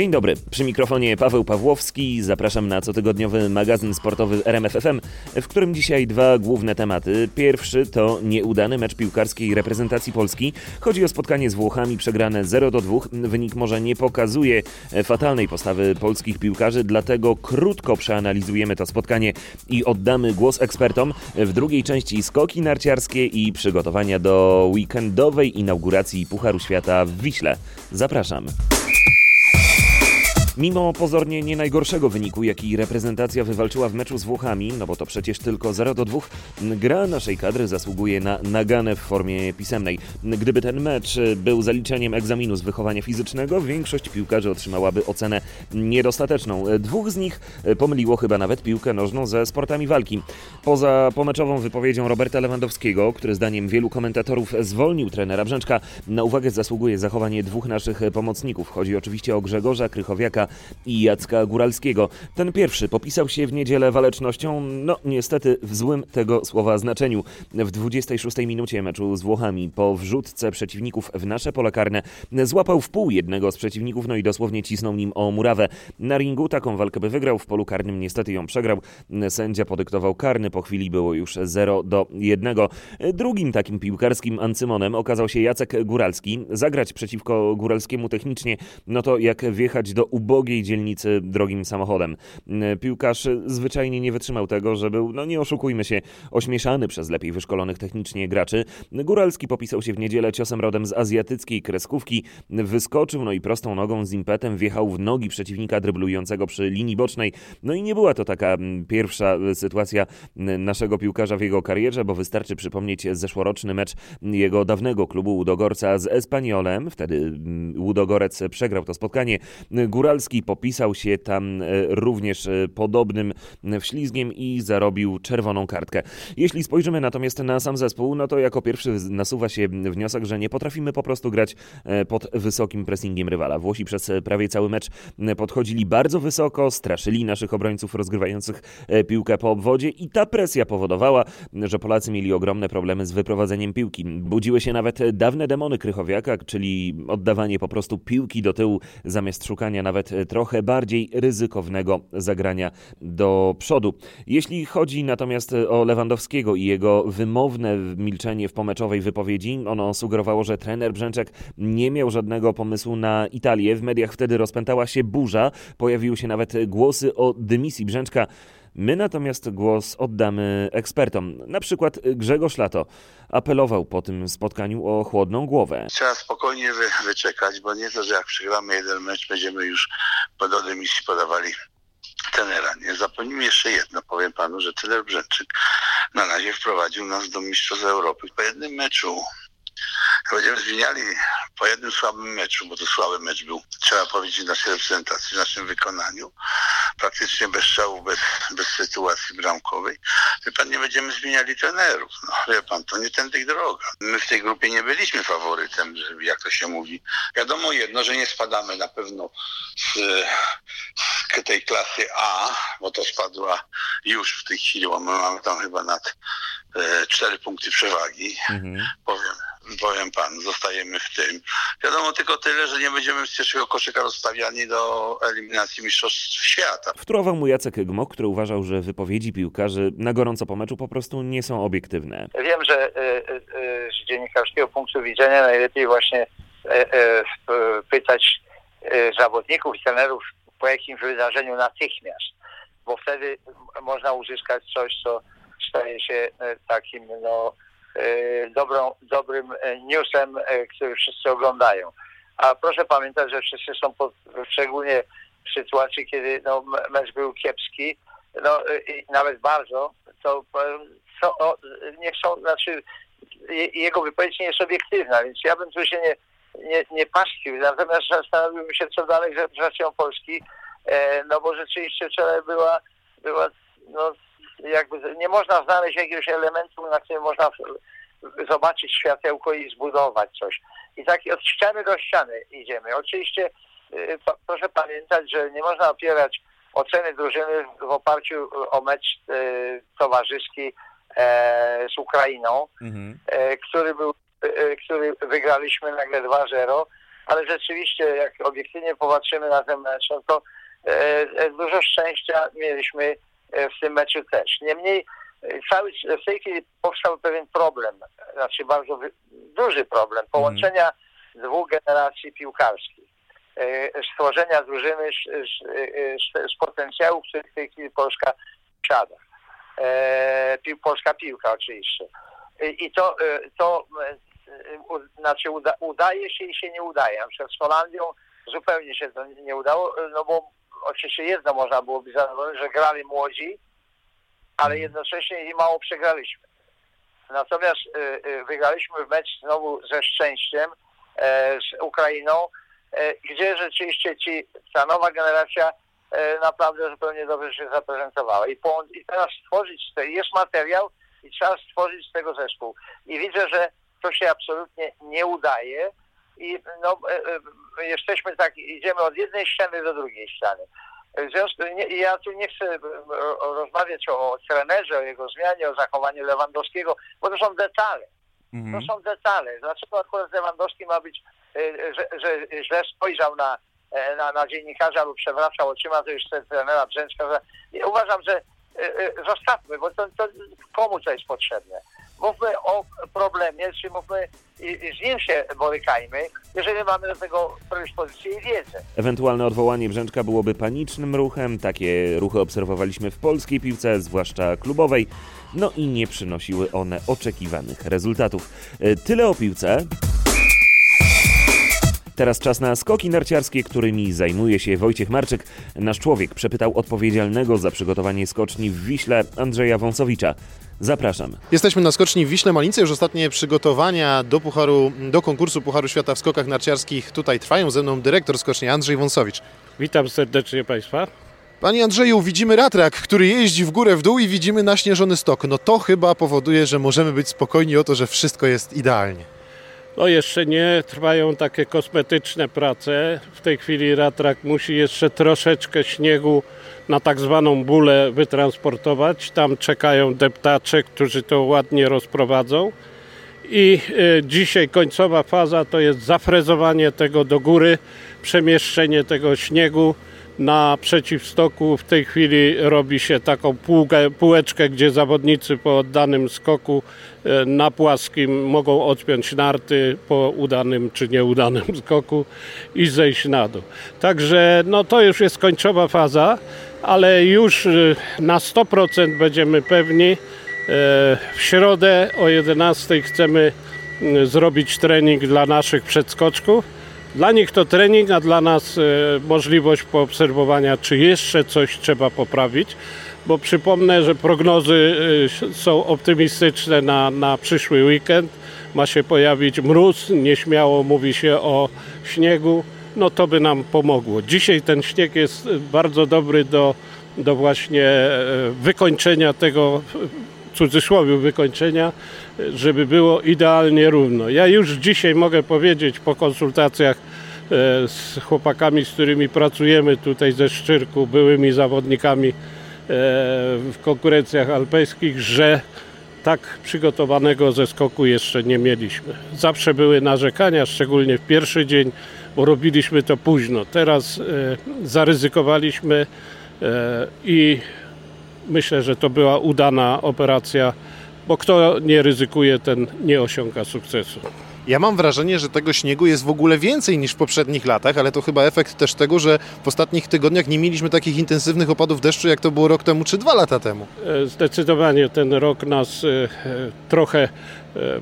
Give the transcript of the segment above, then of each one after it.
Dzień dobry, przy mikrofonie Paweł Pawłowski. Zapraszam na cotygodniowy magazyn sportowy RMFFM, w którym dzisiaj dwa główne tematy. Pierwszy to nieudany mecz piłkarskiej reprezentacji Polski. Chodzi o spotkanie z Włochami przegrane 0 do 2. Wynik może nie pokazuje fatalnej postawy polskich piłkarzy, dlatego krótko przeanalizujemy to spotkanie i oddamy głos ekspertom. W drugiej części skoki narciarskie i przygotowania do weekendowej inauguracji Pucharu Świata w Wiśle. Zapraszam. Mimo pozornie nie najgorszego wyniku, jaki reprezentacja wywalczyła w meczu z Włochami, no bo to przecież tylko 0 do 2, gra naszej kadry zasługuje na naganę w formie pisemnej. Gdyby ten mecz był zaliczeniem egzaminu z wychowania fizycznego, większość piłkarzy otrzymałaby ocenę niedostateczną. Dwóch z nich pomyliło chyba nawet piłkę nożną ze sportami walki. Poza pomeczową wypowiedzią Roberta Lewandowskiego, który zdaniem wielu komentatorów zwolnił trenera Brzęczka, na uwagę zasługuje zachowanie dwóch naszych pomocników. Chodzi oczywiście o Grzegorza Krychowiaka i Jacka Góralskiego. Ten pierwszy popisał się w niedzielę walecznością, no niestety w złym tego słowa znaczeniu. W 26 minucie meczu z Włochami po wrzutce przeciwników w nasze pole karne złapał w pół jednego z przeciwników, no i dosłownie cisnął nim o murawę. Na ringu taką walkę by wygrał, w polu karnym niestety ją przegrał. Sędzia podyktował karny, po chwili było już 0 do 1. Drugim takim piłkarskim ancymonem okazał się Jacek Góralski. Zagrać przeciwko Góralskiemu technicznie, no to jak wjechać do ubogiej ubogiej dzielnicy drogim samochodem. Piłkarz zwyczajnie nie wytrzymał tego, że był, no nie oszukujmy się, ośmieszany przez lepiej wyszkolonych technicznie graczy. Góralski popisał się w niedzielę ciosem rodem z azjatyckiej kreskówki, wyskoczył, no i prostą nogą z impetem wjechał w nogi przeciwnika dryblującego przy linii bocznej. No i nie była to taka pierwsza sytuacja naszego piłkarza w jego karierze, bo wystarczy przypomnieć zeszłoroczny mecz jego dawnego klubu Łudogorca z Espaniolem. Wtedy Łudogorec przegrał to spotkanie. Góralski popisał się tam e, również e, podobnym wślizgiem i zarobił czerwoną kartkę. Jeśli spojrzymy natomiast na sam zespół, no to jako pierwszy nasuwa się wniosek, że nie potrafimy po prostu grać e, pod wysokim pressingiem rywala. Włosi przez prawie cały mecz podchodzili bardzo wysoko, straszyli naszych obrońców rozgrywających piłkę po obwodzie i ta presja powodowała, że Polacy mieli ogromne problemy z wyprowadzeniem piłki. Budziły się nawet dawne demony Krychowiaka, czyli oddawanie po prostu piłki do tyłu zamiast szukania nawet trochę bardziej ryzykownego zagrania do przodu. Jeśli chodzi natomiast o Lewandowskiego i jego wymowne milczenie w pomeczowej wypowiedzi, ono sugerowało, że trener Brzęczek nie miał żadnego pomysłu na Italię. W mediach wtedy rozpętała się burza, pojawiły się nawet głosy o dymisji Brzęczka. My natomiast głos oddamy ekspertom. Na przykład Grzegorz Lato apelował po tym spotkaniu o chłodną głowę. Trzeba spokojnie wy, wyczekać, bo nie to, że jak przegramy jeden mecz, będziemy już do dymisji podawali tenera. Nie zapomnijmy jeszcze jedno, powiem panu, że trener Brzęczyk na razie wprowadził nas do Mistrzostw Europy. Po jednym meczu będziemy zmieniali po jednym słabym meczu, bo to słaby mecz był, trzeba powiedzieć, naszej reprezentacji, w naszym wykonaniu, praktycznie bez strzału, bez, bez sytuacji bramkowej. Wie pan, nie będziemy zmieniali trenerów. No, wie pan, to nie tędy droga. My w tej grupie nie byliśmy faworytem, jak to się mówi. Wiadomo jedno, że nie spadamy na pewno z, z tej klasy A, bo to spadła już w tej chwili, bo my mamy tam chyba nad cztery punkty przewagi. Mhm. Powiem, powiem pan, zostajemy w tym. Wiadomo tylko tyle, że nie będziemy z pierwszego koszyka rozstawiani do eliminacji Mistrzostw Świata. Wtórował mu Jacek Gmok, który uważał, że wypowiedzi piłkarzy na gorąco po meczu po prostu nie są obiektywne. Wiem, że y, y, z dziennikarskiego punktu widzenia najlepiej właśnie pytać zawodników i trenerów po jakimś wydarzeniu natychmiast, bo wtedy można uzyskać coś, co staje się takim no, E, dobrą, dobrym e, newsem, e, który wszyscy oglądają. A proszę pamiętać, że wszyscy są pod, szczególnie w sytuacji, kiedy no, mecz był kiepski, no nawet bardzo, to co, nie są, znaczy jego wypowiedź nie jest obiektywna, więc ja bym tu się nie, nie, nie paszkił. Natomiast zastanowiłbym się, co dalej z reprezentacją Polski, no bo rzeczywiście wczoraj była, była no, jakby nie można znaleźć jakiegoś elementu, na którym można zobaczyć światełko i zbudować coś. I tak od ściany do ściany idziemy. Oczywiście y, proszę pamiętać, że nie można opierać oceny drużyny w oparciu o mecz y, towarzyski e, z Ukrainą, mhm. E, który był, e, który wygraliśmy nagle 2-0, ale rzeczywiście jak obiektywnie popatrzymy na ten mecz, no to dużo szczęścia mieliśmy w tym meczu też. Niemniej cały, w tej chwili powstał pewien problem, znaczy bardzo duży problem połączenia mm. dwóch generacji piłkarskich. Stworzenia drużyny z, z, z potencjału, który w tej chwili Polska posiada. Polska piłka oczywiście. I to, to znaczy uda, udaje się i się nie udaje. Na przykład z Holandią zupełnie się to nie udało, no bo oczywiście jedno można było być zadowolone, że grali młodzi, ale mhm. jednocześnie i mało przegraliśmy. Natomiast y, y, wygraliśmy mecz znowu ze szczęściem e, z Ukrainą, e, gdzie rzeczywiście ci, ta nowa generacja e, naprawdę zupełnie dobrze się zaprezentowała. I, po, i teraz stworzyć, jest materiał i trzeba stworzyć z tego zespół. I widzę, że to się absolutnie nie udaje i no, e, e, jesteśmy tak, idziemy od jednej ściany do drugiej ściany. W związku, nie, ja tu nie chcę e, rozmawiać o trenerze, o jego zmianie, o zachowaniu Lewandowskiego, bo to są detale. Mhm. To są detale. Dlaczego akurat Lewandowski ma być, że, że źle spojrzał na, na, na dziennikarza lub przewracał oczyma, to już trenera Brzęczka. Uważam, że zostawmy, bo to, to komu to jest potrzebne mówmy o problemie, czy mówmy z nim się borykajmy, jeżeli mamy do tego predyspozycję i wiedzę. Ewentualne odwołanie Brzęczka byłoby panicznym ruchem. Takie ruchy obserwowaliśmy w polskiej piłce, zwłaszcza klubowej. No i nie przynosiły one oczekiwanych rezultatów. E, tyle o piłce. Teraz czas na skoki narciarskie, którymi zajmuje się Wojciech Marczyk. Nasz człowiek przepytał odpowiedzialnego za przygotowanie skoczni w Wiśle Andrzeja Wąsowicza. Zapraszam. Jesteśmy na skoczni w Wiśle Malińce. Już ostatnie przygotowania do, pucharu, do konkursu Pucharu Świata w skokach narciarskich tutaj trwają. Ze mną dyrektor skoczni Andrzej Wąsowicz. Witam serdecznie Państwa. Panie Andrzeju, widzimy ratrak, który jeździ w górę w dół i widzimy naśnieżony stok. No to chyba powoduje, że możemy być spokojni o to, że wszystko jest idealnie. No jeszcze nie trwają takie kosmetyczne prace. W tej chwili ratrak musi jeszcze troszeczkę śniegu na tak zwaną bulę wytransportować. Tam czekają deptacze, którzy to ładnie rozprowadzą. I y, dzisiaj końcowa faza to jest zafrezowanie tego do góry, przemieszczenie tego śniegu na przeciwstoku. W tej chwili robi się taką półkę, półeczkę, gdzie zawodnicy po oddanym skoku e, na płaskim mogą odpiąć narty po udanym czy nieudanym skoku i zejść na dół. Także no, to już jest końcowa faza, ale już e, na 100% będziemy pewni. E, w środę o 11 chcemy zrobić trening dla naszych przedskoczków dla nich to trening, a dla nas e, możliwość poobserwowania, czy jeszcze coś trzeba poprawić, bo przypomnę, że prognozy e, są optymistyczne na, na przyszły weekend. Ma się pojawić mróz, nieśmiało mówi się o śniegu, no to by nam pomogło. Dzisiaj ten śnieg jest bardzo dobry do, do właśnie e, wykończenia tego cudzysłowie wykończenia, żeby było idealnie równo. Ja już dzisiaj mogę powiedzieć po konsultacjach e, z chłopakami, z którymi pracujemy tutaj ze Szczyrku, byłymi zawodnikami e, w konkurencjach alpejskich, że tak przygotowanego ze skoku jeszcze nie mieliśmy. Zawsze były narzekania, szczególnie w pierwszy dzień, bo robiliśmy to późno. Teraz e, zaryzykowaliśmy i myślę, że to była udana operacja, bo kto nie ryzykuje, ten nie osiąga sukcesu. Ja mam wrażenie, że tego śniegu jest w ogóle więcej niż w poprzednich latach, ale to chyba efekt też tego, że w ostatnich tygodniach nie mieliśmy takich intensywnych opadów deszczu, jak to było rok temu czy dwa lata temu. E, zdecydowanie ten rok nas e, e, trochę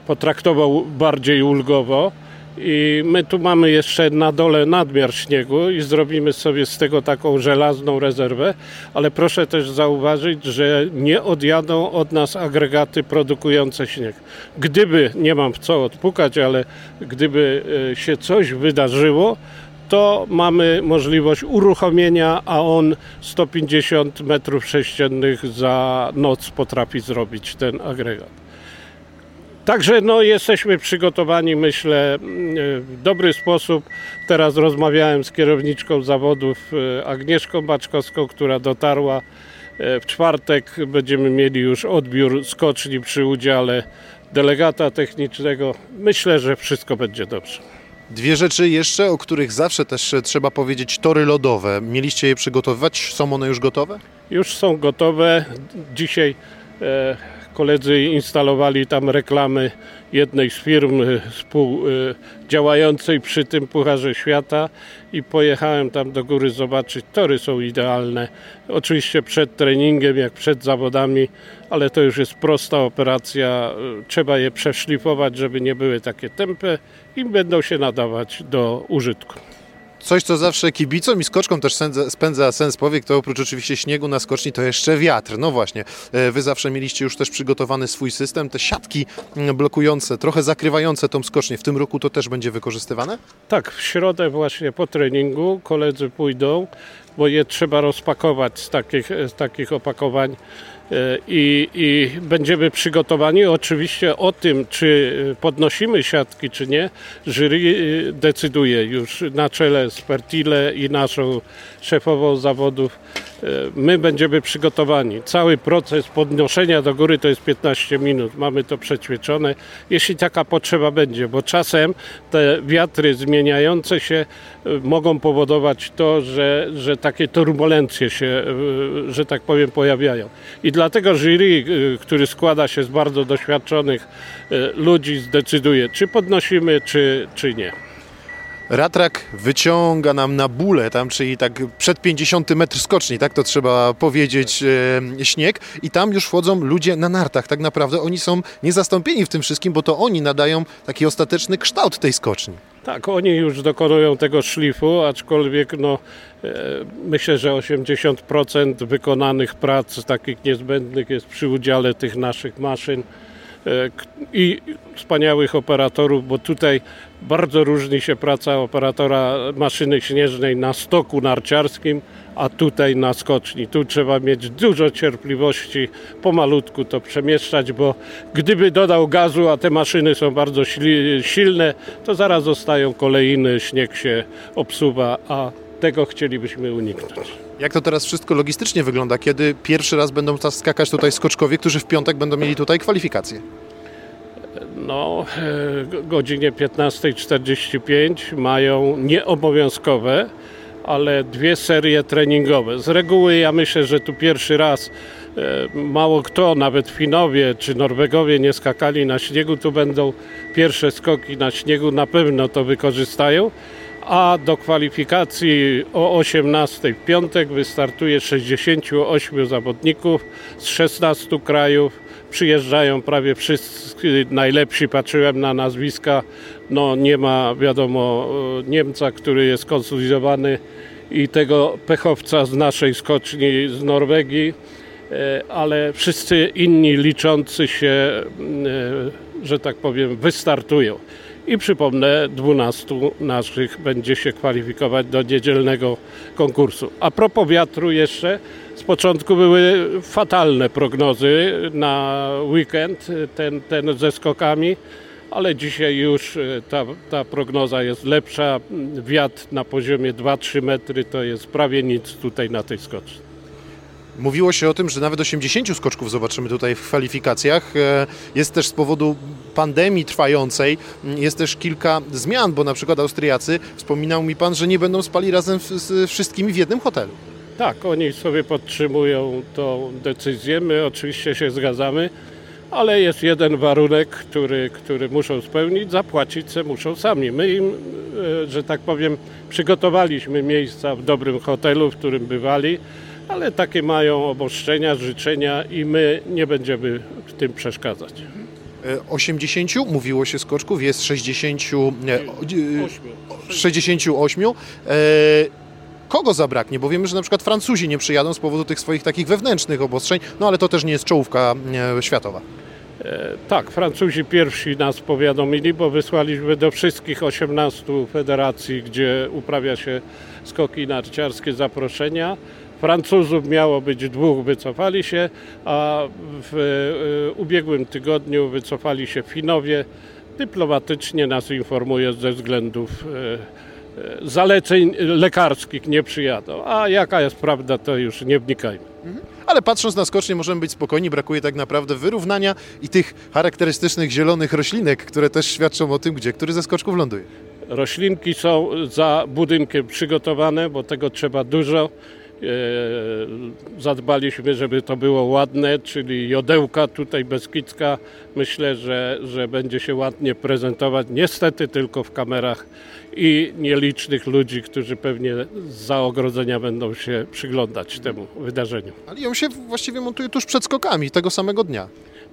potraktował bardziej ulgowo. I my tu mamy jeszcze na dole nadmiar śniegu i zrobimy sobie z tego taką żelazną rezerwę, ale proszę też zauważyć, że nie odjadą od nas agregaty produkujące śnieg. Gdyby, nie mam w co odpukać, ale gdyby e, się coś wydarzyło, to mamy możliwość uruchomienia, a on 150 metrów sześciennych za noc potrafi zrobić ten agregat. Także no, jesteśmy przygotowani, myślę, w dobry sposób. Teraz rozmawiałem z kierowniczką zawodów e, Agnieszką Baczkowską, która dotarła. E, w czwartek będziemy mieli już odbiór skoczni przy udziale delegata technicznego. Myślę, że wszystko będzie dobrze. Dwie rzeczy jeszcze, o których zawsze też trzeba powiedzieć, tory lodowe. Mieliście je przygotowywać? Są one już gotowe? Już są gotowe. Dzisiaj e, koledzy instalowali tam reklamy jednej z firm e, współdziałającej przy tym Pucharze Świata i pojechałem tam do góry zobaczyć. Tory są idealne. Oczywiście przed treningiem, jak przed zawodami, ale to już jest prosta operacja. Trzeba je przeszlifować, żeby nie były takie tępe i będą się nadawać do użytku. Coś, co zawsze kibicom i skoczkom też spędza sens powiek, to oprócz oczywiście śniegu na skoczni, to jeszcze wiatr. No właśnie, e, wy zawsze mieliście już też przygotowany swój system. Te siatki mm, blokujące, trochę zakrywające tą skocznię, w tym roku to też będzie wykorzystywane? Tak, w środę właśnie po treningu koledzy pójdą, bo je trzeba rozpakować z takich, z takich opakowań e, i, i będziemy przygotowani. Oczywiście o tym, czy podnosimy siatki, czy nie, jury e, decyduje już na czele z Pertile i naszą szefową zawodów. E, My będziemy przygotowani. Cały proces podnoszenia do góry to jest 15 minut. Mamy to przećwiczone, jeśli taka potrzeba będzie, bo czasem te wiatry zmieniające się e, mogą powodować to, że, że takie turbulencje się, e, że tak powiem, pojawiają. I dlatego jury, który składa się z bardzo doświadczonych ludzi, zdecyduje, czy podnosimy, czy, czy nie. Ratrak wyciąga nam na bóle tam, czyli tak przed 50 metr skoczni, tak to trzeba powiedzieć, e, śnieg i tam już wchodzą ludzie na nartach. Tak naprawdę oni są niezastąpieni w tym wszystkim, bo to oni nadają taki ostateczny kształt tej skoczni. Tak, oni już dokonują tego szlifu, aczkolwiek no, e, myślę, że 80% wykonanych prac takich niezbędnych jest przy udziale tych naszych maszyn i wspaniałych operatorów, bo tutaj bardzo różni się praca operatora maszyny śnieżnej na stoku narciarskim, a tutaj na skoczni. Tu trzeba mieć dużo cierpliwości, pomalutku to przemieszczać, bo gdyby dodał gazu, a te maszyny są bardzo silne, to zaraz zostają kolejny, śnieg się obsuwa, a tego chcielibyśmy uniknąć. Jak to teraz wszystko logistycznie wygląda, kiedy pierwszy raz będą skakać tutaj skoczkowie, którzy w piątek będą mieli tutaj kwalifikacje? No, e, go- godzinie 15.45 mają nieobowiązkowe, ale dwie serie treningowe. Z reguły ja myślę, że tu pierwszy raz e, mało kto, nawet Finowie czy Norwegowie nie skakali na śniegu, tu będą pierwsze skoki na śniegu, na pewno to wykorzystają. A do kwalifikacji o 18 w piątek wystartuje 68 zawodników z 16 krajów. Przyjeżdżają prawie wszyscy najlepsi. Patrzyłem na nazwiska. No nie ma wiadomo e, Niemca, który jest konsolidowany i tego pechowca z naszej skoczni z Norwegii, e, ale wszyscy inni liczący się, e, że tak powiem, wystartują. I przypomnę, 12 naszych będzie się kwalifikować do niedzielnego konkursu. A propos wiatru jeszcze, z początku były fatalne prognozy na weekend, ten, ten ze skokami, ale dzisiaj już e, ta, ta prognoza jest lepsza. Wiatr na poziomie 2-3 metry to jest prawie nic tutaj na tej skoczni. Mówiło się o tym, że nawet 80 skoczków zobaczymy tutaj w kwalifikacjach. E, Jest też z powodu pandemii trwającej, jest też kilka zmian, bo na przykład Austriacy, wspominał mi Pan, że nie będą spali razem z wszystkimi w jednym hotelu. Tak, oni sobie podtrzymują tą decyzję. My oczywiście się zgadzamy, ale jest jeden warunek, który, który muszą spełnić, zapłacić se muszą sami. My im, e, że tak powiem, przygotowaliśmy miejsca w dobrym hotelu, w którym bywali, ale takie mają obostrzenia, życzenia i my nie będziemy w tym przeszkadzać. E, 80 mówiło się skoczków, jest 60, nie, o- e, 68. E, Kogo zabraknie? Bo wiemy, że na przykład Francuzi nie przyjadą z powodu tych swoich takich wewnętrznych obostrzeń, no ale to też nie jest czołówka e, światowa. E, Tak, Francuzi pierwsi nas powiadomili, bo wysłaliśmy do wszystkich 18 federacji, gdzie uprawia się skoki narciarskie zaproszenia. Francuzów miało być dwóch, wycofali się, a w e, ubiegłym tygodniu wycofali się Finowie. Dyplomatycznie nas informuje ze względów e, e, zaleceń lekarskich nie przyjadą. A jaka jest prawda, to już nie wnikajmy. Ale patrząc na skocznie możemy być spokojni, brakuje tak naprawdę wyrównania i tych charakterystycznych zielonych roślinek, które też świadczą o tym, gdzie który ze skoczków ląduje. Roślinki są za budynkiem przygotowane, bo tego trzeba dużo. E, zadbaliśmy, żeby to było ładne, czyli jodełka tutaj Beskidzka. Myślę, że, że będzie się ładnie prezentować. Niestety tylko w kamerach i nielicznych ludzi, którzy pewnie za ogrodzenia będą się przyglądać temu wydarzeniu. Ale ją się właściwie montuje tuż przed skokami tego samego dnia.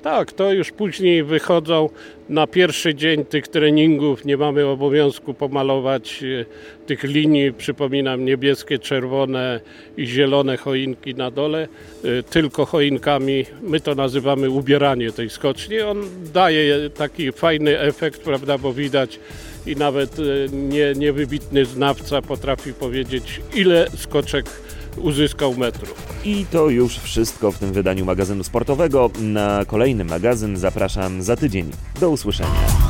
Tak, to już później wychodzą na pierwszy dzień tych treningów. Nie mamy obowiązku pomalować e, tych linii, przypominam, niebieskie, czerwone i zielone choinki na dole, e, tylko choinkami. My to nazywamy ubieranie tej skoczni. On daje taki fajny efekt, prawda, bo widać i nawet e, nie, niewybitny znawca potrafi powiedzieć, ile skoczek uzyskał metrów. I to już wszystko w tym wydaniu magazynu sportowego. Na kolejny magazyn zapraszam za tydzień. Do usłyszenia.